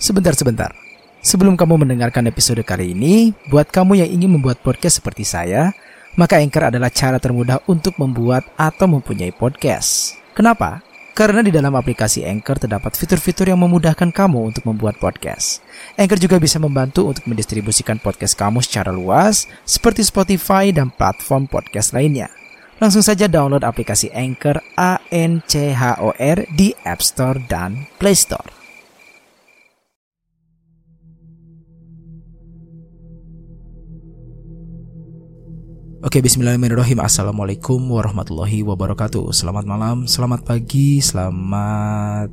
Sebentar-sebentar. Sebelum kamu mendengarkan episode kali ini, buat kamu yang ingin membuat podcast seperti saya, maka Anchor adalah cara termudah untuk membuat atau mempunyai podcast. Kenapa? Karena di dalam aplikasi Anchor terdapat fitur-fitur yang memudahkan kamu untuk membuat podcast. Anchor juga bisa membantu untuk mendistribusikan podcast kamu secara luas, seperti Spotify dan platform podcast lainnya. Langsung saja download aplikasi Anchor A N C H O R di App Store dan Play Store. Oke, bismillahirrahmanirrahim. Assalamualaikum warahmatullahi wabarakatuh. Selamat malam, selamat pagi, selamat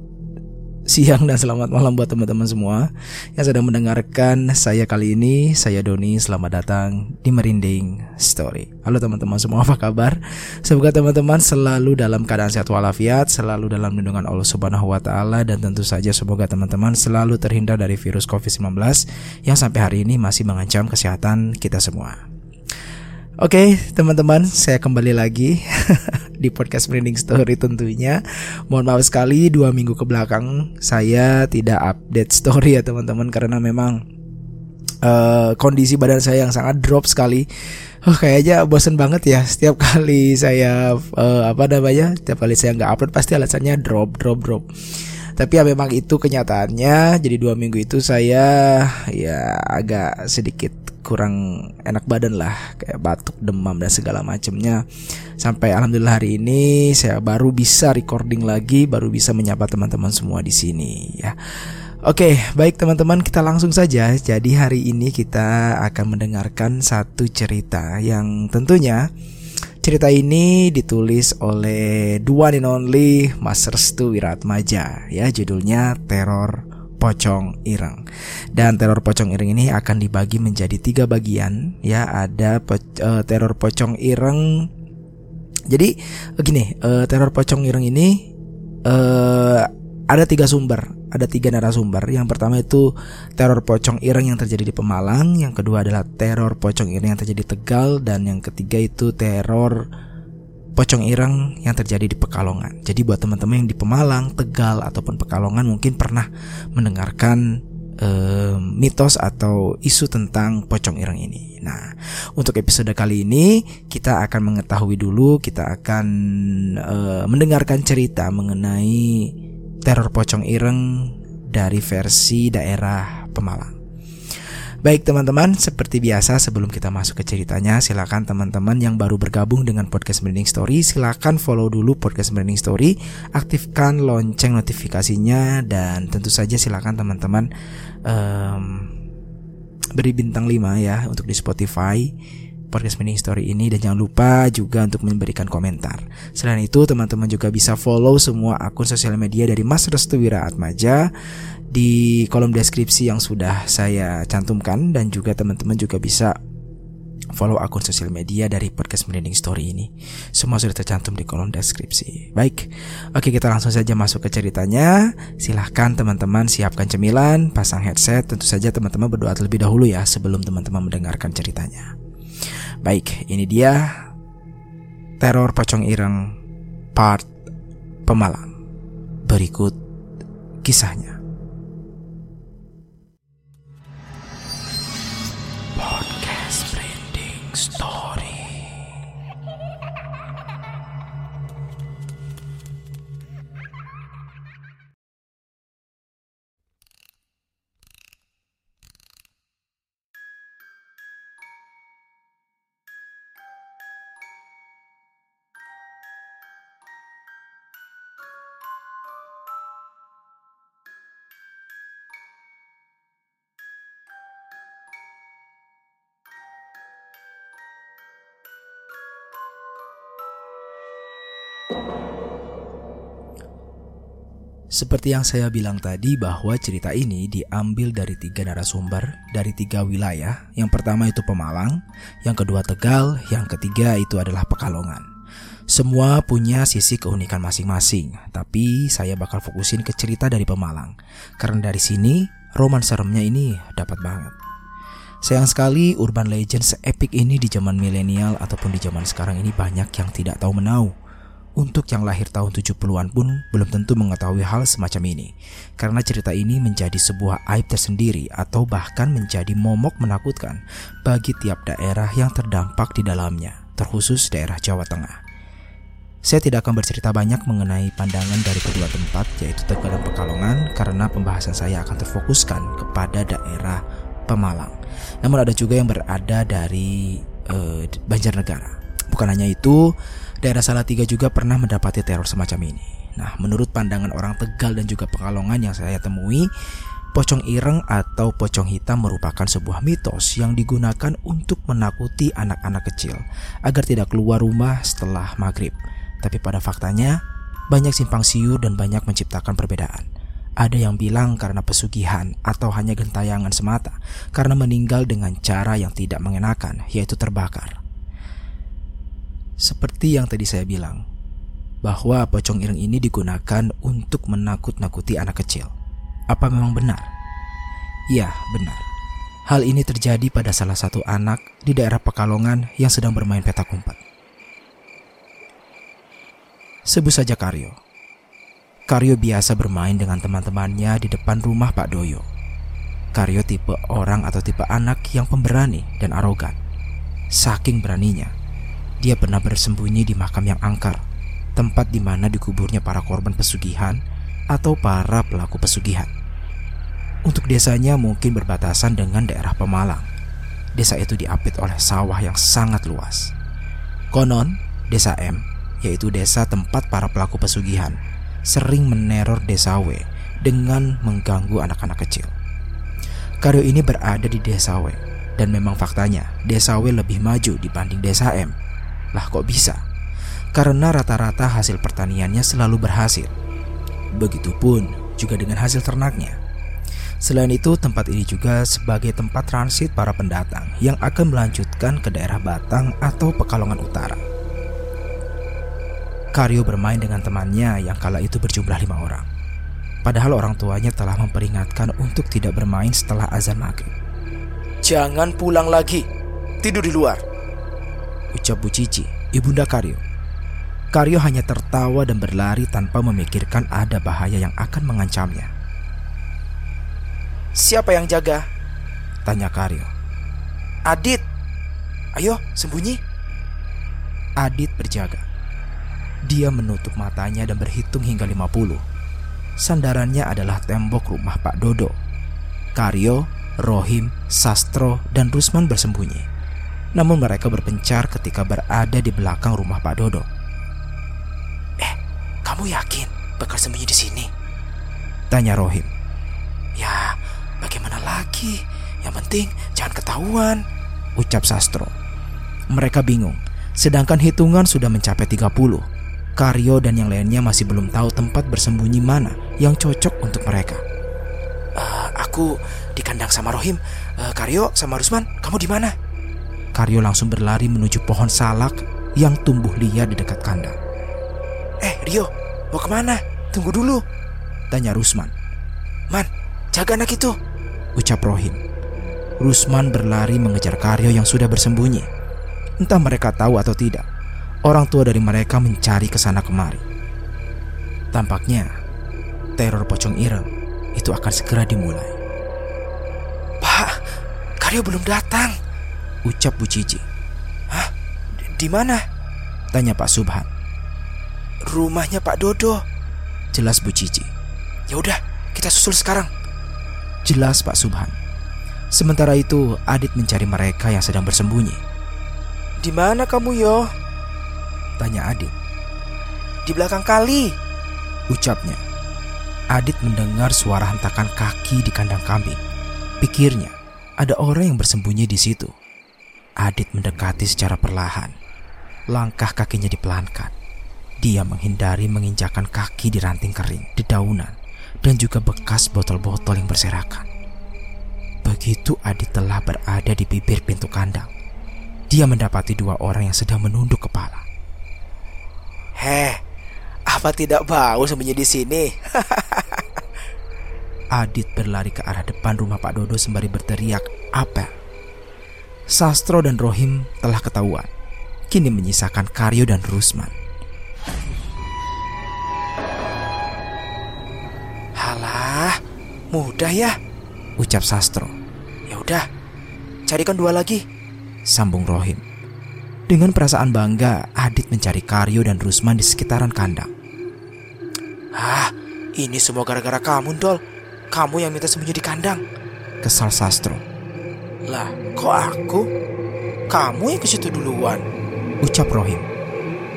siang dan selamat malam buat teman-teman semua yang sedang mendengarkan saya kali ini. Saya Doni, selamat datang di Merinding Story. Halo teman-teman semua, apa kabar? Semoga teman-teman selalu dalam keadaan sehat walafiat, selalu dalam lindungan Allah Subhanahu wa taala dan tentu saja semoga teman-teman selalu terhindar dari virus COVID-19 yang sampai hari ini masih mengancam kesehatan kita semua. Oke, teman-teman, saya kembali lagi di podcast Branding Story tentunya. Mohon maaf sekali dua minggu ke belakang saya tidak update story ya teman-teman karena memang uh, kondisi badan saya yang sangat drop sekali. Oh, kayaknya bosen banget ya setiap kali saya uh, apa namanya, setiap kali saya nggak upload pasti alasannya drop, drop, drop. Tapi ya memang itu kenyataannya. Jadi dua minggu itu saya ya agak sedikit kurang enak badan lah kayak batuk demam dan segala macamnya sampai alhamdulillah hari ini saya baru bisa recording lagi baru bisa menyapa teman-teman semua di sini ya. Oke, baik teman-teman, kita langsung saja. Jadi hari ini kita akan mendengarkan satu cerita yang tentunya cerita ini ditulis oleh dua and only Mas Restu Wiratmaja ya, judulnya Teror pocong ireng. Dan teror pocong ireng ini akan dibagi menjadi tiga bagian ya. Ada po uh, teror pocong ireng. Jadi begini, uh, teror pocong ireng ini uh, ada tiga sumber, ada tiga narasumber. Yang pertama itu teror pocong ireng yang terjadi di Pemalang, yang kedua adalah teror pocong ireng yang terjadi di Tegal, dan yang ketiga itu teror pocong ireng yang terjadi di Pekalongan. Jadi buat teman-teman yang di Pemalang, Tegal ataupun Pekalongan mungkin pernah mendengarkan uh, mitos atau isu tentang pocong ireng ini. Nah, untuk episode kali ini kita akan mengetahui dulu, kita akan uh, mendengarkan cerita mengenai teror pocong ireng dari versi daerah Pemalang. Baik teman-teman, seperti biasa sebelum kita masuk ke ceritanya, silakan teman-teman yang baru bergabung dengan podcast Branding Story, silakan follow dulu podcast Branding Story, aktifkan lonceng notifikasinya dan tentu saja silakan teman-teman um, beri bintang 5 ya untuk di Spotify podcast Branding Story ini dan jangan lupa juga untuk memberikan komentar. Selain itu, teman-teman juga bisa follow semua akun sosial media dari Mas Restu Wira Atmaja di kolom deskripsi yang sudah saya cantumkan dan juga teman-teman juga bisa follow akun sosial media dari podcast Merinding Story ini. Semua sudah tercantum di kolom deskripsi. Baik, oke kita langsung saja masuk ke ceritanya. Silahkan teman-teman siapkan cemilan, pasang headset. Tentu saja teman-teman berdoa terlebih dahulu ya sebelum teman-teman mendengarkan ceritanya. Baik, ini dia teror pocong ireng part Pemalang. Berikut kisahnya. Seperti yang saya bilang tadi bahwa cerita ini diambil dari tiga narasumber dari tiga wilayah. Yang pertama itu Pemalang, yang kedua Tegal, yang ketiga itu adalah Pekalongan. Semua punya sisi keunikan masing-masing, tapi saya bakal fokusin ke cerita dari Pemalang. Karena dari sini, roman seremnya ini dapat banget. Sayang sekali urban legend se-epic ini di zaman milenial ataupun di zaman sekarang ini banyak yang tidak tahu menau untuk yang lahir tahun 70-an pun belum tentu mengetahui hal semacam ini Karena cerita ini menjadi sebuah aib tersendiri atau bahkan menjadi momok menakutkan bagi tiap daerah yang terdampak di dalamnya Terkhusus daerah Jawa Tengah saya tidak akan bercerita banyak mengenai pandangan dari kedua tempat yaitu Tegal dan Pekalongan karena pembahasan saya akan terfokuskan kepada daerah Pemalang. Namun ada juga yang berada dari uh, Banjarnegara. Bukan hanya itu, daerah Salatiga juga pernah mendapati teror semacam ini. Nah, menurut pandangan orang Tegal dan juga Pekalongan yang saya temui, pocong ireng atau pocong hitam merupakan sebuah mitos yang digunakan untuk menakuti anak-anak kecil agar tidak keluar rumah setelah maghrib. Tapi pada faktanya, banyak simpang siur dan banyak menciptakan perbedaan. Ada yang bilang karena pesugihan atau hanya gentayangan semata karena meninggal dengan cara yang tidak mengenakan, yaitu terbakar. Seperti yang tadi saya bilang, bahwa pocong ireng ini digunakan untuk menakut-nakuti anak kecil. Apa memang benar? Ya, benar. Hal ini terjadi pada salah satu anak di daerah Pekalongan yang sedang bermain petak umpet. Sebut saja Karyo. Karyo biasa bermain dengan teman-temannya di depan rumah Pak Doyo. Karyo tipe orang atau tipe anak yang pemberani dan arogan. Saking beraninya, dia pernah bersembunyi di makam yang angker, tempat di mana dikuburnya para korban pesugihan atau para pelaku pesugihan. Untuk desanya mungkin berbatasan dengan daerah Pemalang. Desa itu diapit oleh sawah yang sangat luas. Konon, desa M yaitu desa tempat para pelaku pesugihan, sering meneror desa W dengan mengganggu anak-anak kecil. Karyo ini berada di desa W, dan memang faktanya desa W lebih maju dibanding desa M. Lah kok bisa? Karena rata-rata hasil pertaniannya selalu berhasil. Begitupun juga dengan hasil ternaknya. Selain itu, tempat ini juga sebagai tempat transit para pendatang yang akan melanjutkan ke daerah Batang atau Pekalongan Utara. Karyo bermain dengan temannya yang kala itu berjumlah lima orang. Padahal orang tuanya telah memperingatkan untuk tidak bermain setelah azan maghrib. Jangan pulang lagi, tidur di luar. Ucap Bu Cici, ibunda Karyo. Karyo hanya tertawa dan berlari tanpa memikirkan ada bahaya yang akan mengancamnya. Siapa yang jaga? Tanya Karyo. Adit, ayo sembunyi. Adit berjaga. Dia menutup matanya dan berhitung hingga 50. Sandarannya adalah tembok rumah Pak Dodo. Karyo, Rohim, Sastro, dan Rusman bersembunyi. Namun mereka berpencar ketika berada di belakang rumah Pak Dodo. Eh, kamu yakin bakal sembunyi di sini? Tanya Rohim. Ya, bagaimana lagi? Yang penting jangan ketahuan. Ucap Sastro. Mereka bingung, sedangkan hitungan sudah mencapai 30. Karyo dan yang lainnya masih belum tahu tempat bersembunyi mana yang cocok untuk mereka. Uh, aku di kandang sama Rohim. Uh, Karyo sama Rusman, kamu di mana? Karyo langsung berlari menuju pohon salak yang tumbuh liar di dekat kandang. Eh, Rio, mau ke mana? Tunggu dulu. Tanya Rusman. Man, jaga anak itu. Ucap Rohim. Rusman berlari mengejar Karyo yang sudah bersembunyi. Entah mereka tahu atau tidak, orang tua dari mereka mencari ke sana kemari. Tampaknya teror pocong ireng itu akan segera dimulai. Pak, Karyo belum datang. Ucap Bu Cici. Hah? Di mana? Tanya Pak Subhan. Rumahnya Pak Dodo. Jelas Bu Cici. Ya udah, kita susul sekarang. Jelas Pak Subhan. Sementara itu, Adit mencari mereka yang sedang bersembunyi. Di mana kamu, Yo? Tanya Adit. Di belakang kali. Ucapnya. Adit mendengar suara hentakan kaki di kandang kambing. Pikirnya, ada orang yang bersembunyi di situ. Adit mendekati secara perlahan. Langkah kakinya dipelankan. Dia menghindari menginjakan kaki di ranting kering, di daunan, dan juga bekas botol-botol yang berserakan. Begitu Adit telah berada di bibir pintu kandang, dia mendapati dua orang yang sedang menunduk kepala. Heh, apa tidak bau sembunyi di sini? Adit berlari ke arah depan rumah Pak Dodo sembari berteriak, "Apa?" Sastro dan Rohim telah ketahuan. Kini menyisakan Karyo dan Rusman. Halah, mudah ya, ucap Sastro. Ya udah, carikan dua lagi, sambung Rohim. Dengan perasaan bangga, Adit mencari Karyo dan Rusman di sekitaran kandang. Ah, ini semua gara-gara kamu, Dol. Kamu yang minta sembunyi di kandang. Kesal Sastro. Lah, kok aku? Kamu yang ke situ duluan. Ucap Rohim.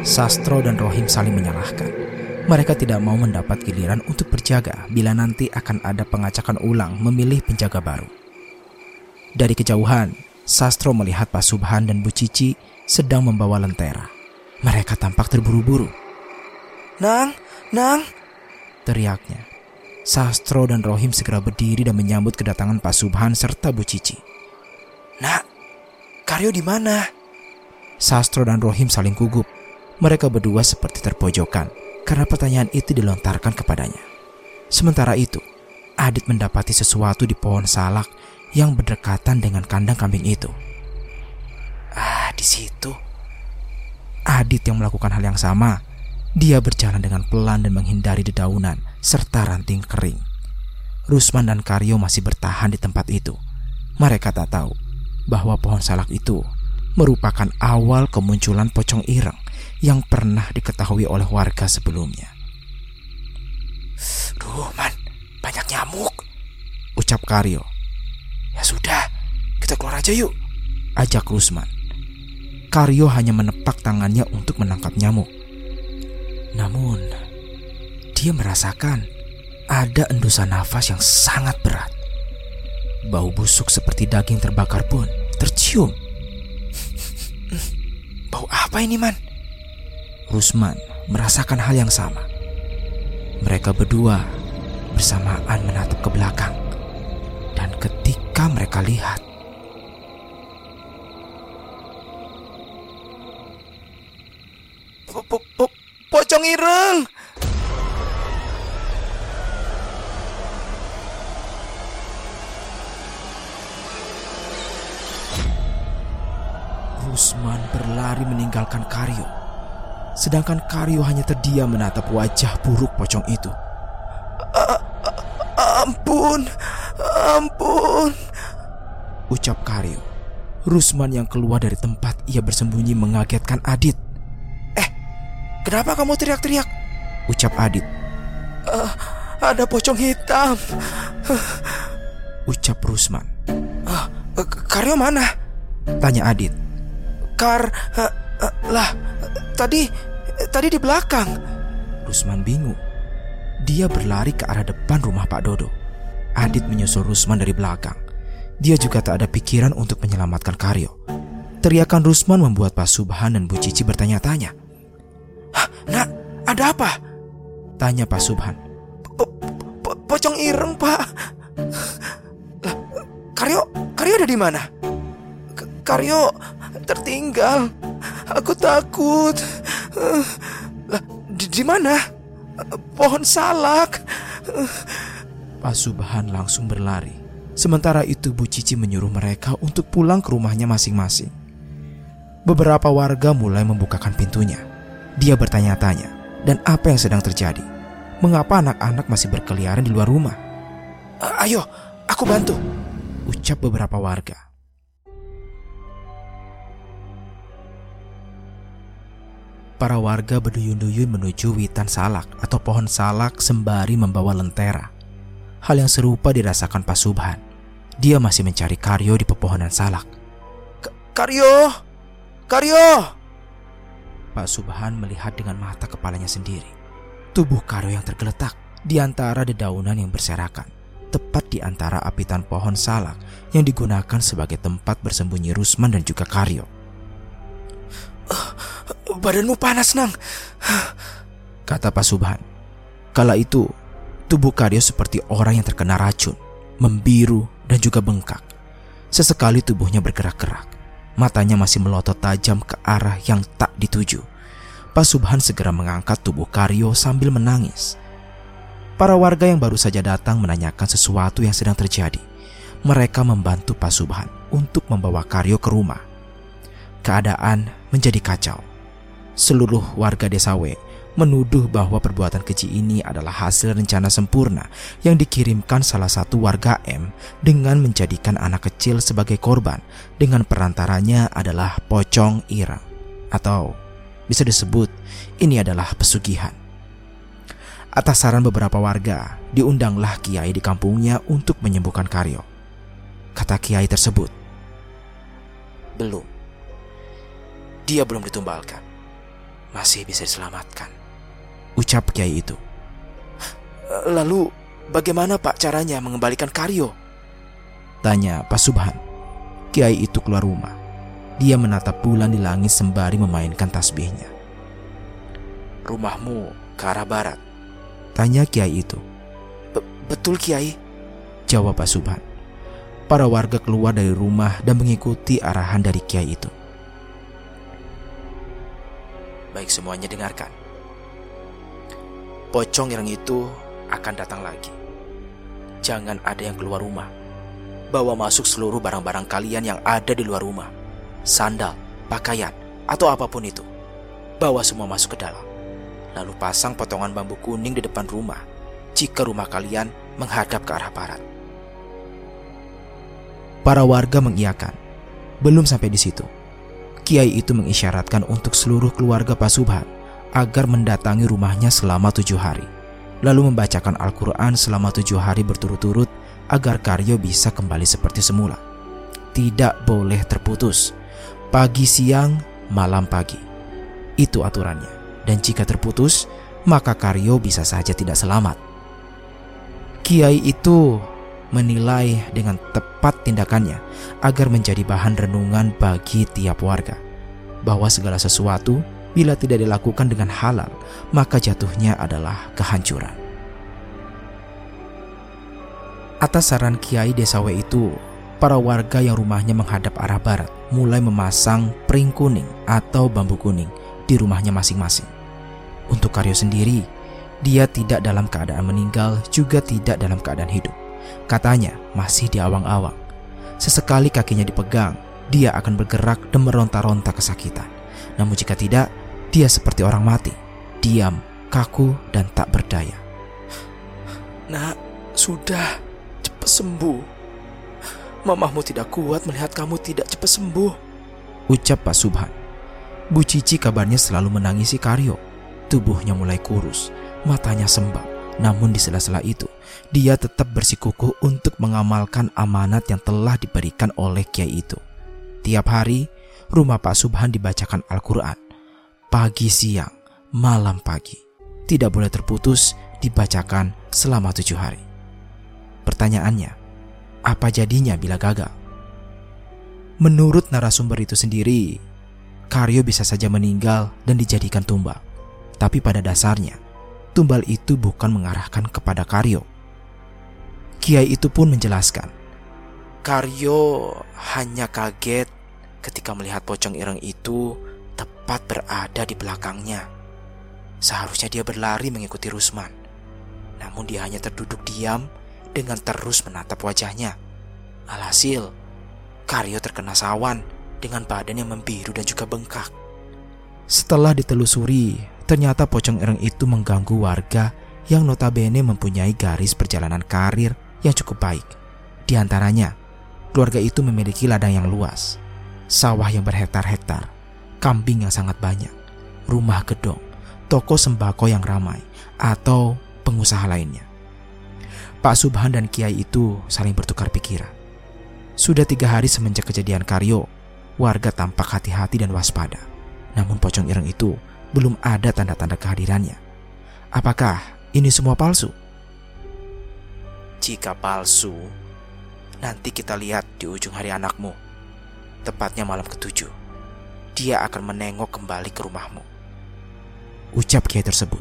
Sastro dan Rohim saling menyalahkan. Mereka tidak mau mendapat giliran untuk berjaga bila nanti akan ada pengacakan ulang memilih penjaga baru. Dari kejauhan, Sastro melihat Pak Subhan dan Bu Cici sedang membawa lentera. Mereka tampak terburu-buru. Nang, Nang, teriaknya. Sastro dan Rohim segera berdiri dan menyambut kedatangan Pak Subhan serta Bu Cici. Nak, Karyo di mana? Sastro dan Rohim saling gugup. Mereka berdua seperti terpojokan karena pertanyaan itu dilontarkan kepadanya. Sementara itu, Adit mendapati sesuatu di pohon salak yang berdekatan dengan kandang kambing itu. Ah, di situ. Adit yang melakukan hal yang sama. Dia berjalan dengan pelan dan menghindari dedaunan serta ranting kering. Rusman dan Karyo masih bertahan di tempat itu. Mereka tak tahu bahwa pohon salak itu merupakan awal kemunculan pocong ireng yang pernah diketahui oleh warga sebelumnya. Duh, man, banyak nyamuk. Ucap Karyo. Ya sudah, kita keluar aja yuk. Ajak Rusman. Karyo hanya menepak tangannya untuk menangkap nyamuk. Namun, dia merasakan ada endusan nafas yang sangat berat. Bau busuk seperti daging terbakar pun tercium. Bau apa ini, Man? Rusman merasakan hal yang sama. Mereka berdua bersamaan menatap ke belakang. Dan ketika mereka lihat, meninggalkan Karyo. Sedangkan Karyo hanya terdiam menatap wajah buruk pocong itu. Ampun, ampun. Ucap Karyo. Rusman yang keluar dari tempat ia bersembunyi mengagetkan Adit. Kenapa kamu teriak-teriak? Ucap Adit. Ada pocong hitam. Ucap Rusman. Eh, Karyo mana? Tanya Adit. Kar, eh, lah, tadi, tadi di belakang. Rusman bingung. Dia berlari ke arah depan rumah Pak Dodo. Adit menyusul Rusman dari belakang. Dia juga tak ada pikiran untuk menyelamatkan Karyo. Teriakan Rusman membuat Pak Subhan dan Bu Cici bertanya-tanya. Nak, ada apa? Tanya Pak Subhan. Po- po- pocong ireng, Pak. Lah, Karyo, Karyo ada di mana? Karyo tertinggal. Aku takut. Eh, Lah, di, di mana? Eh, Pohon salak. Pak Subhan langsung berlari. Sementara itu Bu Cici menyuruh mereka untuk pulang ke rumahnya masing-masing. Beberapa warga mulai membukakan pintunya. Dia bertanya-tanya, dan apa yang sedang terjadi? Mengapa anak-anak masih berkeliaran di luar rumah? Eh, Ayo, aku bantu. Ucap beberapa warga. Para warga berduyun-duyun menuju witan salak atau pohon salak sembari membawa lentera. Hal yang serupa dirasakan Pak Subhan. Dia masih mencari Karyo di pepohonan salak. Karyo, Karyo. Pak Subhan melihat dengan mata kepalanya sendiri. Tubuh Karyo yang tergeletak di antara dedaunan yang berserakan. Tepat di antara apitan pohon salak yang digunakan sebagai tempat bersembunyi Rusman dan juga Karyo. Badanmu panas, Nang. kata Pak Subhan. Kala itu, tubuh Karyo seperti orang yang terkena racun, membiru dan juga bengkak. Sesekali tubuhnya bergerak-gerak. Matanya masih melotot tajam ke arah yang tak dituju. Pak Subhan segera mengangkat tubuh Karyo sambil menangis. Para warga yang baru saja datang menanyakan sesuatu yang sedang terjadi. Mereka membantu Pak Subhan untuk membawa Karyo ke rumah. Keadaan menjadi kacau seluruh warga desa W menuduh bahwa perbuatan keji ini adalah hasil rencana sempurna yang dikirimkan salah satu warga M dengan menjadikan anak kecil sebagai korban dengan perantaranya adalah pocong irang atau bisa disebut ini adalah pesugihan. Atas saran beberapa warga, diundanglah kiai di kampungnya untuk menyembuhkan Karyo. Kata kiai tersebut, Belum. Dia belum ditumbalkan. Masih bisa diselamatkan. Ucap kiai itu. Lalu bagaimana pak caranya mengembalikan Karyo? Tanya Pak Subhan. Kiai itu keluar rumah. Dia menatap bulan di langit sembari memainkan tasbihnya. Rumahmu ke arah barat. Tanya kiai itu. Betul kiai. Jawab Pak Subhan. Para warga keluar dari rumah dan mengikuti arahan dari kiai itu. Baik semuanya dengarkan. Pocong yang itu akan datang lagi. Jangan ada yang keluar rumah. Bawa masuk seluruh barang-barang kalian yang ada di luar rumah. Sandal, pakaian, atau apa pun itu. Bawa semua masuk ke dalam. Lalu pasang potongan bambu kuning di depan rumah jika rumah kalian menghadap ke arah barat. Para warga mengiyakan. Belum sampai di situ. Kiai itu mengisyaratkan untuk seluruh keluarga Pak Subhan agar mendatangi rumahnya selama tujuh hari. Lalu membacakan Al-Quran selama tujuh hari berturut-turut agar Karyo bisa kembali seperti semula. Tidak boleh terputus. Pagi siang, malam pagi. Itu aturannya. Dan jika terputus, maka Karyo bisa saja tidak selamat. Kiai itu menilai dengan tepat tindakannya agar menjadi bahan renungan bagi tiap warga bahwa segala sesuatu bila tidak dilakukan dengan halal maka jatuhnya adalah kehancuran. Atas saran Kiai Desa W itu, para warga yang rumahnya menghadap arah barat mulai memasang pring kuning atau bambu kuning di rumahnya masing-masing. Untuk Karyo sendiri, dia tidak dalam keadaan meninggal juga tidak dalam keadaan hidup. Katanya masih di awang-awang. Sesekali kakinya dipegang, dia akan bergerak dan meronta-ronta kesakitan. Namun jika tidak, dia seperti orang mati, diam, kaku, dan tak berdaya. Nak, sudah, cepat sembuh. Mamahmu tidak kuat melihat kamu tidak cepat sembuh. Ucap Pak Subhan. Bu Cici kabarnya selalu menangisi Karyo. Tubuhnya mulai kurus, matanya sembab, namun di sela-sela itu, dia tetap bersikukuh untuk mengamalkan amanat yang telah diberikan oleh kiai itu. Tiap hari, rumah Pak Subhan dibacakan Al-Quran. Pagi siang, malam pagi. Tidak boleh terputus dibacakan selama tujuh hari. Pertanyaannya, apa jadinya bila gagal? Menurut narasumber itu sendiri, Karyo bisa saja meninggal dan dijadikan tumbal. Tapi pada dasarnya, tumbal itu bukan mengarahkan kepada Karyo. Kiai itu pun menjelaskan, Karyo hanya kaget ketika melihat pocong ireng itu tepat berada di belakangnya. Seharusnya dia berlari mengikuti Rusman. Namun dia hanya terduduk diam dengan terus menatap wajahnya. Alhasil, Karyo terkena sawan dengan badan yang membiru dan juga bengkak. Setelah ditelusuri, ternyata pocong ireng itu mengganggu warga yang notabene mempunyai garis perjalanan karir yang cukup baik. Di antaranya, keluarga itu memiliki ladang yang luas, sawah yang berhektar-hektar, kambing yang sangat banyak, rumah gedong, toko sembako yang ramai, atau pengusaha lainnya. Pak Subhan dan Kiai itu saling bertukar pikiran. Sudah tiga hari semenjak kejadian Karyo, warga tampak hati-hati dan waspada. Namun pocong ireng itu belum ada tanda-tanda kehadirannya. Apakah ini semua palsu? Jika palsu, nanti kita lihat di ujung hari anakmu. Tepatnya malam ketujuh. Dia akan menengok kembali ke rumahmu. Ucap kiai tersebut.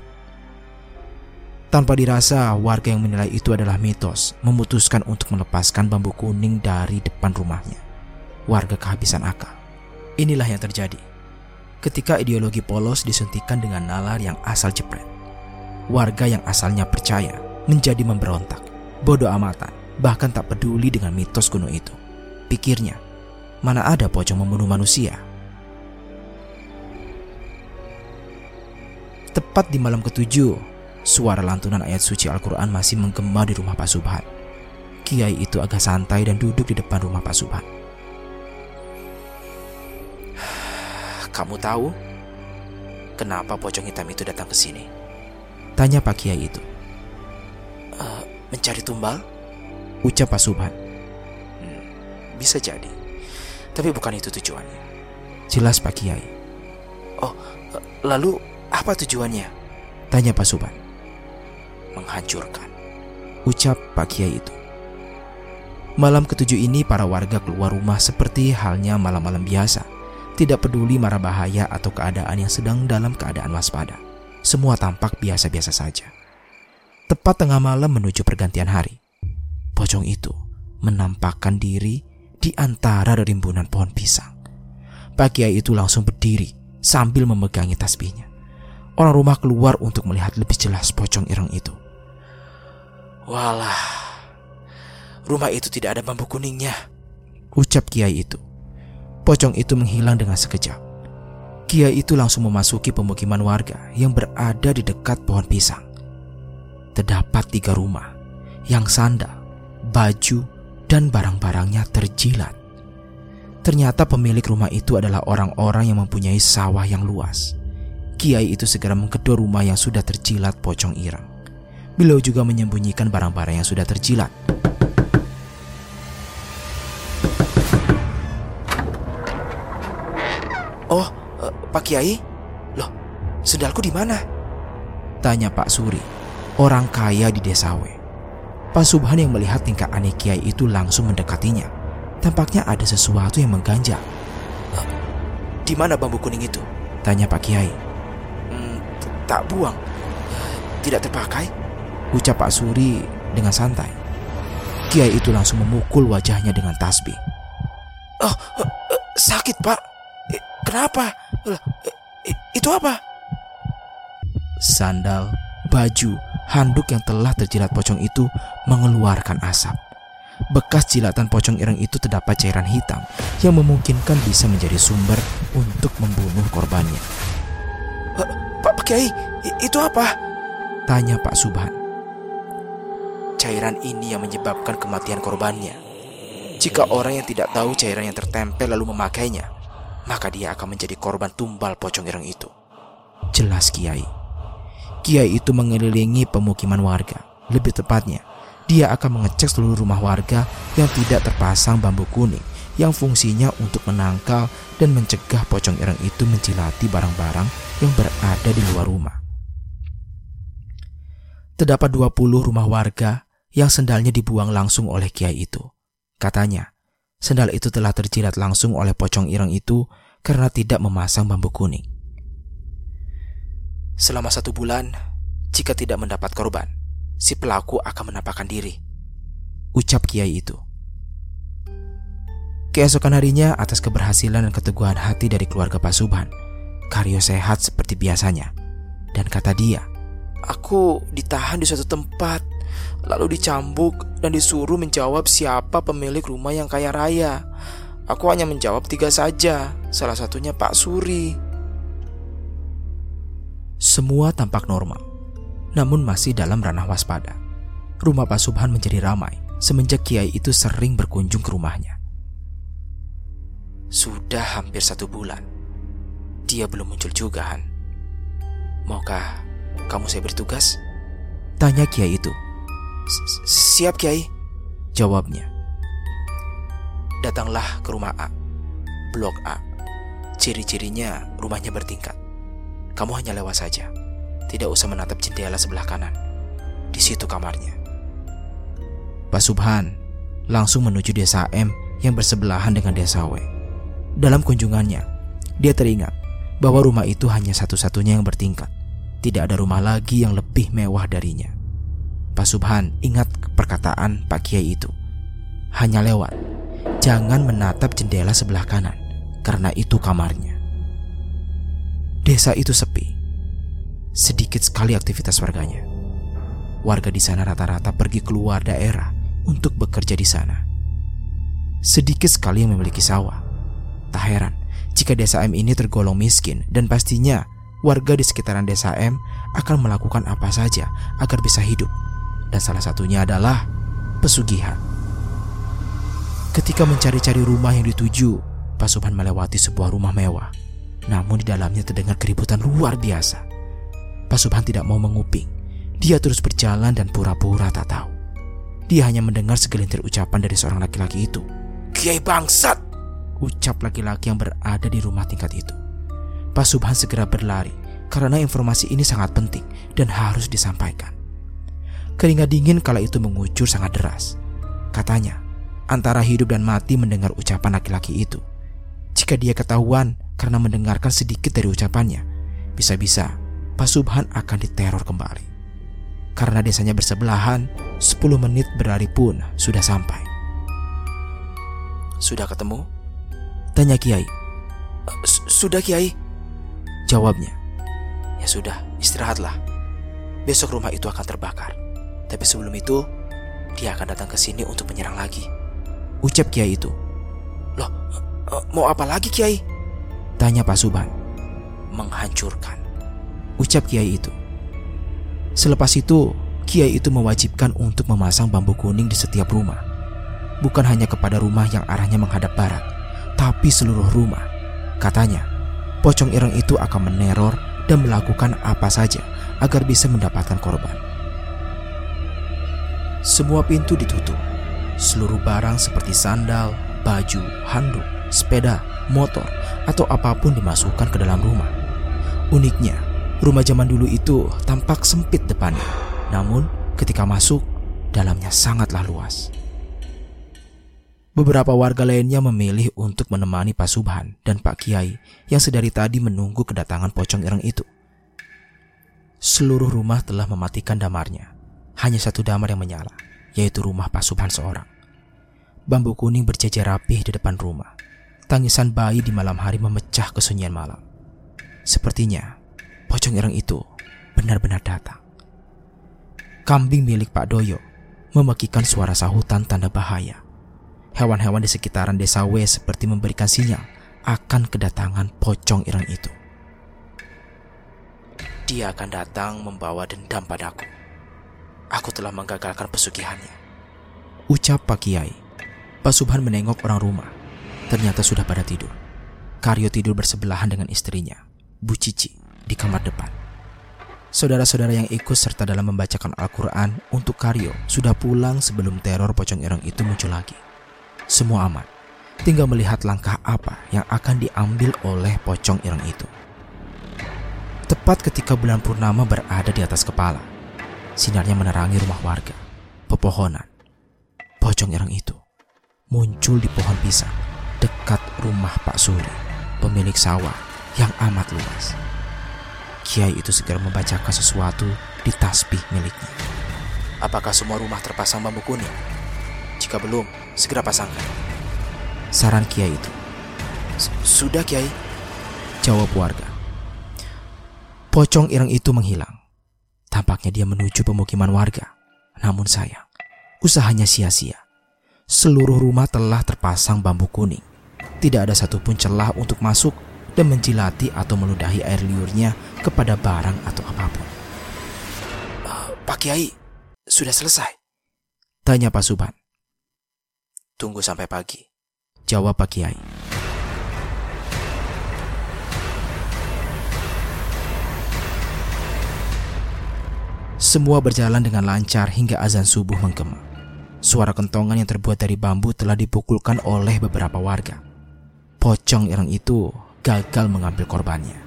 Tanpa dirasa, warga yang menilai itu adalah mitos memutuskan untuk melepaskan bambu kuning dari depan rumahnya. Warga kehabisan akal. Inilah yang terjadi ketika ideologi polos disuntikan dengan nalar yang asal jepret. Warga yang asalnya percaya menjadi memberontak, bodoh amatan, bahkan tak peduli dengan mitos kuno itu. Pikirnya, mana ada pocong membunuh manusia? Tepat di malam ketujuh, suara lantunan ayat suci Al-Quran masih menggema di rumah Pak Subhan. Kiai itu agak santai dan duduk di depan rumah Pak Subhan. Kamu tahu kenapa pocong hitam itu datang ke sini? Tanya Pak Kiai itu. Uh, mencari tumbal? Ucap Pak Subhan. Hmm, bisa jadi. Tapi bukan itu tujuannya. Jelas Pak Kiai. Oh, lalu apa tujuannya? Tanya Pak Subhan. Menghancurkan. Ucap Pak Kiai itu. Malam ketujuh ini para warga keluar rumah seperti halnya malam-malam biasa. Tidak peduli marah bahaya atau keadaan yang sedang dalam keadaan waspada. Semua tampak biasa-biasa saja. Tepat tengah malam menuju pergantian hari. Pocong itu menampakkan diri di antara rimbunan pohon pisang. Pak Kiai itu langsung berdiri sambil memegangi tasbihnya. Orang rumah keluar untuk melihat lebih jelas pocong ireng itu. Walah, rumah itu tidak ada bambu kuningnya. Ucap Kiai itu. Pocong itu menghilang dengan sekejap. Kiai itu langsung memasuki pemukiman warga yang berada di dekat pohon pisang. Terdapat tiga rumah yang sandal, baju, dan barang-barangnya terjilat. Ternyata pemilik rumah itu adalah orang-orang yang mempunyai sawah yang luas. Kiai itu segera menggedor rumah yang sudah terjilat pocong irang. Beliau juga menyembunyikan barang-barang yang sudah terjilat. Oh, uh, Pak Kiai? Loh, sendalku di mana? Tanya Pak Suri, orang kaya di desa W. Pak Subhan yang melihat tingkah aneh Kiai itu langsung mendekatinya. Tampaknya ada sesuatu yang mengganjal. Uh, di mana bambu kuning itu? Tanya Pak Kiai tak buang, tidak terpakai? Ucap Pak Suri dengan santai. Kiai itu langsung memukul wajahnya dengan tasbih. Oh, sakit pak. Kenapa? Itu apa? Sandal, baju, handuk yang telah terjilat pocong itu mengeluarkan asap. Bekas jilatan pocong ireng itu terdapat cairan hitam yang memungkinkan bisa menjadi sumber untuk membunuh korbannya. Pak, Pak Kiai, itu apa? Tanya Pak Subhan. Cairan ini yang menyebabkan kematian korbannya. Jika orang yang tidak tahu cairan yang tertempel lalu memakainya, maka dia akan menjadi korban tumbal pocong ireng itu. Jelas Kiai. Kiai itu mengelilingi pemukiman warga. Lebih tepatnya, dia akan mengecek seluruh rumah warga yang tidak terpasang bambu kuning yang fungsinya untuk menangkal dan mencegah pocong ireng itu menjilati barang-barang yang berada di luar rumah. Terdapat 20 rumah warga yang sendalnya dibuang langsung oleh kiai itu. Katanya, sendal itu telah terjilat langsung oleh pocong ireng itu karena tidak memasang bambu kuning. Selama satu bulan, jika tidak mendapat korban, si pelaku akan menampakkan diri. Ucap kiai itu. Keesokan harinya, atas keberhasilan dan keteguhan hati dari keluarga Pak Subhan, Karyo sehat seperti biasanya. Dan kata dia, Aku ditahan di suatu tempat, lalu dicambuk dan disuruh menjawab siapa pemilik rumah yang kaya raya. Aku hanya menjawab tiga saja, salah satunya Pak Suri. Semua tampak normal, namun masih dalam ranah waspada. Rumah Pak Subhan menjadi ramai semenjak Kiai itu sering berkunjung ke rumahnya. Sudah hampir satu bulan. Dia belum muncul juga, Han. Maukah kamu saya bertugas? Tanya Kiai itu. Siap, Kiai. Jawabnya. Datanglah ke rumah A. Blok A. Ciri-cirinya rumahnya bertingkat. Kamu hanya lewat saja. Tidak usah menatap jendela sebelah kanan. Di situ kamarnya. Pak Subhan langsung menuju desa M yang bersebelahan dengan desa W. Dalam kunjungannya, dia teringat bahwa rumah itu hanya satu-satunya yang bertingkat. Tidak ada rumah lagi yang lebih mewah darinya. Pak Subhan ingat perkataan Pak Kiai itu. Hanya lewat. Jangan menatap jendela sebelah kanan, karena itu kamarnya. Desa itu sepi. Sedikit sekali aktivitas warganya. Warga di sana rata-rata pergi keluar daerah untuk bekerja di sana. Sedikit sekali yang memiliki sawah Tak heran jika desa M ini tergolong miskin dan pastinya warga di sekitaran desa M akan melakukan apa saja agar bisa hidup. Dan salah satunya adalah pesugihan. Ketika mencari-cari rumah yang dituju, Pak Subhan melewati sebuah rumah mewah. Namun di dalamnya terdengar keributan luar biasa. Pak Subhan tidak mau menguping. Dia terus berjalan dan pura-pura tak tahu. Dia hanya mendengar segelintir ucapan dari seorang laki-laki itu. Kiai bangsat! Ucap laki-laki yang berada di rumah tingkat itu. Pak Subhan segera berlari karena informasi ini sangat penting dan harus disampaikan. Keringat dingin kala itu mengucur sangat deras. Katanya, antara hidup dan mati mendengar ucapan laki-laki itu. Jika dia ketahuan karena mendengarkan sedikit dari ucapannya, bisa-bisa Pak Subhan akan diteror kembali. Karena desanya bersebelahan, 10 menit berlari pun sudah sampai. Sudah ketemu? Tanya Kiai. Sudah Kiai. Jawabnya. Ya sudah, istirahatlah. Besok rumah itu akan terbakar. Tapi sebelum itu, dia akan datang ke sini untuk menyerang lagi. Ucap Kiai itu. Loh, mau apa lagi Kiai? Tanya Pak Subhan. Menghancurkan. Ucap Kiai itu. Selepas itu, Kiai itu mewajibkan untuk memasang bambu kuning di setiap rumah. Bukan hanya kepada rumah yang arahnya menghadap barat, tapi seluruh rumah. Katanya, pocong ireng itu akan meneror dan melakukan apa saja agar bisa mendapatkan korban. Semua pintu ditutup. Seluruh barang seperti sandal, baju, handuk, sepeda, motor, atau apa pun dimasukkan ke dalam rumah. Uniknya, rumah zaman dulu itu tampak sempit depannya. Namun, ketika masuk, dalamnya sangatlah luas. Beberapa warga lainnya memilih untuk menemani Pak Subhan dan Pak Kiai yang sedari tadi menunggu kedatangan pocong ireng itu. Seluruh rumah telah mematikan damarnya. Hanya satu damar yang menyala, yaitu rumah Pak Subhan seorang. Bambu kuning berjejer rapih di depan rumah. Tangisan bayi di malam hari memecah kesunyian malam. Sepertinya pocong ireng itu benar-benar datang. Kambing milik Pak Doyo memekikan suara sahutan tanda bahaya Hewan-hewan di sekitaran desa W seperti memberikan sinyal akan kedatangan pocong ireng itu. Dia akan datang membawa dendam padaku. Aku telah menggagalkan pesugihannya. Ucap Pak Kiai. Pak Subhan menengok orang rumah. Ternyata sudah pada tidur. Karyo tidur bersebelahan dengan istrinya, Bu Cici, di kamar depan. Saudara-saudara yang ikut serta dalam membacakan Al-Quran untuk Karyo sudah pulang sebelum teror pocong ireng itu muncul lagi. Semua aman. Tinggal melihat langkah apa yang akan diambil oleh pocong ireng itu. Tepat ketika bulan purnama berada di atas kepala, sinarnya menerangi rumah warga, pepohonan. Pocong ireng itu muncul di pohon pisang dekat rumah Pak Suri, pemilik sawah yang amat luas. Kiai itu segera membacakan sesuatu di tasbih miliknya. Apakah semua rumah terpasang bambu kuning? Jika belum, segera pasangkan. Saran Kiai itu. Sudah Kiai. Jawab warga. Pocong ireng itu menghilang. Tampaknya dia menuju pemukiman warga. Namun sayang, usahanya sia-sia. Seluruh rumah telah terpasang bambu kuning. Tidak ada satupun celah untuk masuk dan menjilati atau meludahi air liurnya kepada barang atau apa pun. Uh, Pak Kiai, sudah selesai? Tanya Pak Subhan. Tunggu sampai pagi. Jawab Pak Kiai. Semua berjalan dengan lancar hingga azan subuh menggema. Suara kentongan yang terbuat dari bambu telah dipukulkan oleh beberapa warga. Pocong ireng itu gagal mengambil korbannya.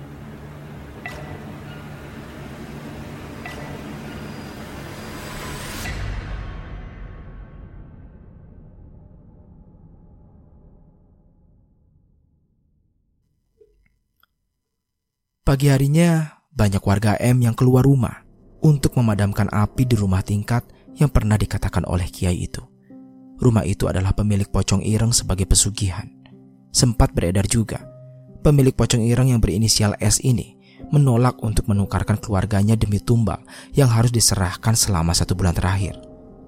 Pagi harinya, banyak warga M yang keluar rumah untuk memadamkan api di rumah tingkat yang pernah dikatakan oleh Kiai itu. Rumah itu adalah pemilik pocong ireng sebagai pesugihan. Sempat beredar juga, pemilik pocong ireng yang berinisial S ini menolak untuk menukarkan keluarganya demi tumbal yang harus diserahkan selama satu bulan terakhir.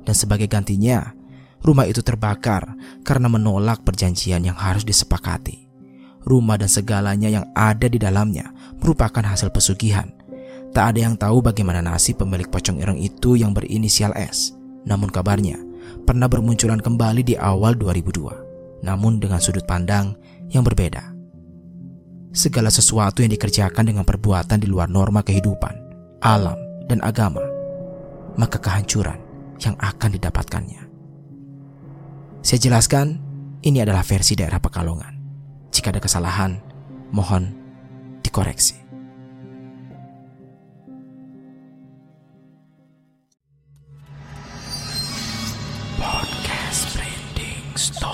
Dan sebagai gantinya, rumah itu terbakar karena menolak perjanjian yang harus disepakati rumah dan segalanya yang ada di dalamnya merupakan hasil pesugihan. Tak ada yang tahu bagaimana nasib pemilik pocong ireng itu yang berinisial S. Namun kabarnya pernah bermunculan kembali di awal 2002, namun dengan sudut pandang yang berbeda. Segala sesuatu yang dikerjakan dengan perbuatan di luar norma kehidupan, alam, dan agama, maka kehancuran yang akan didapatkannya. Saya jelaskan, ini adalah versi daerah Pekalongan. Jika ada kesalahan, mohon dikoreksi. Story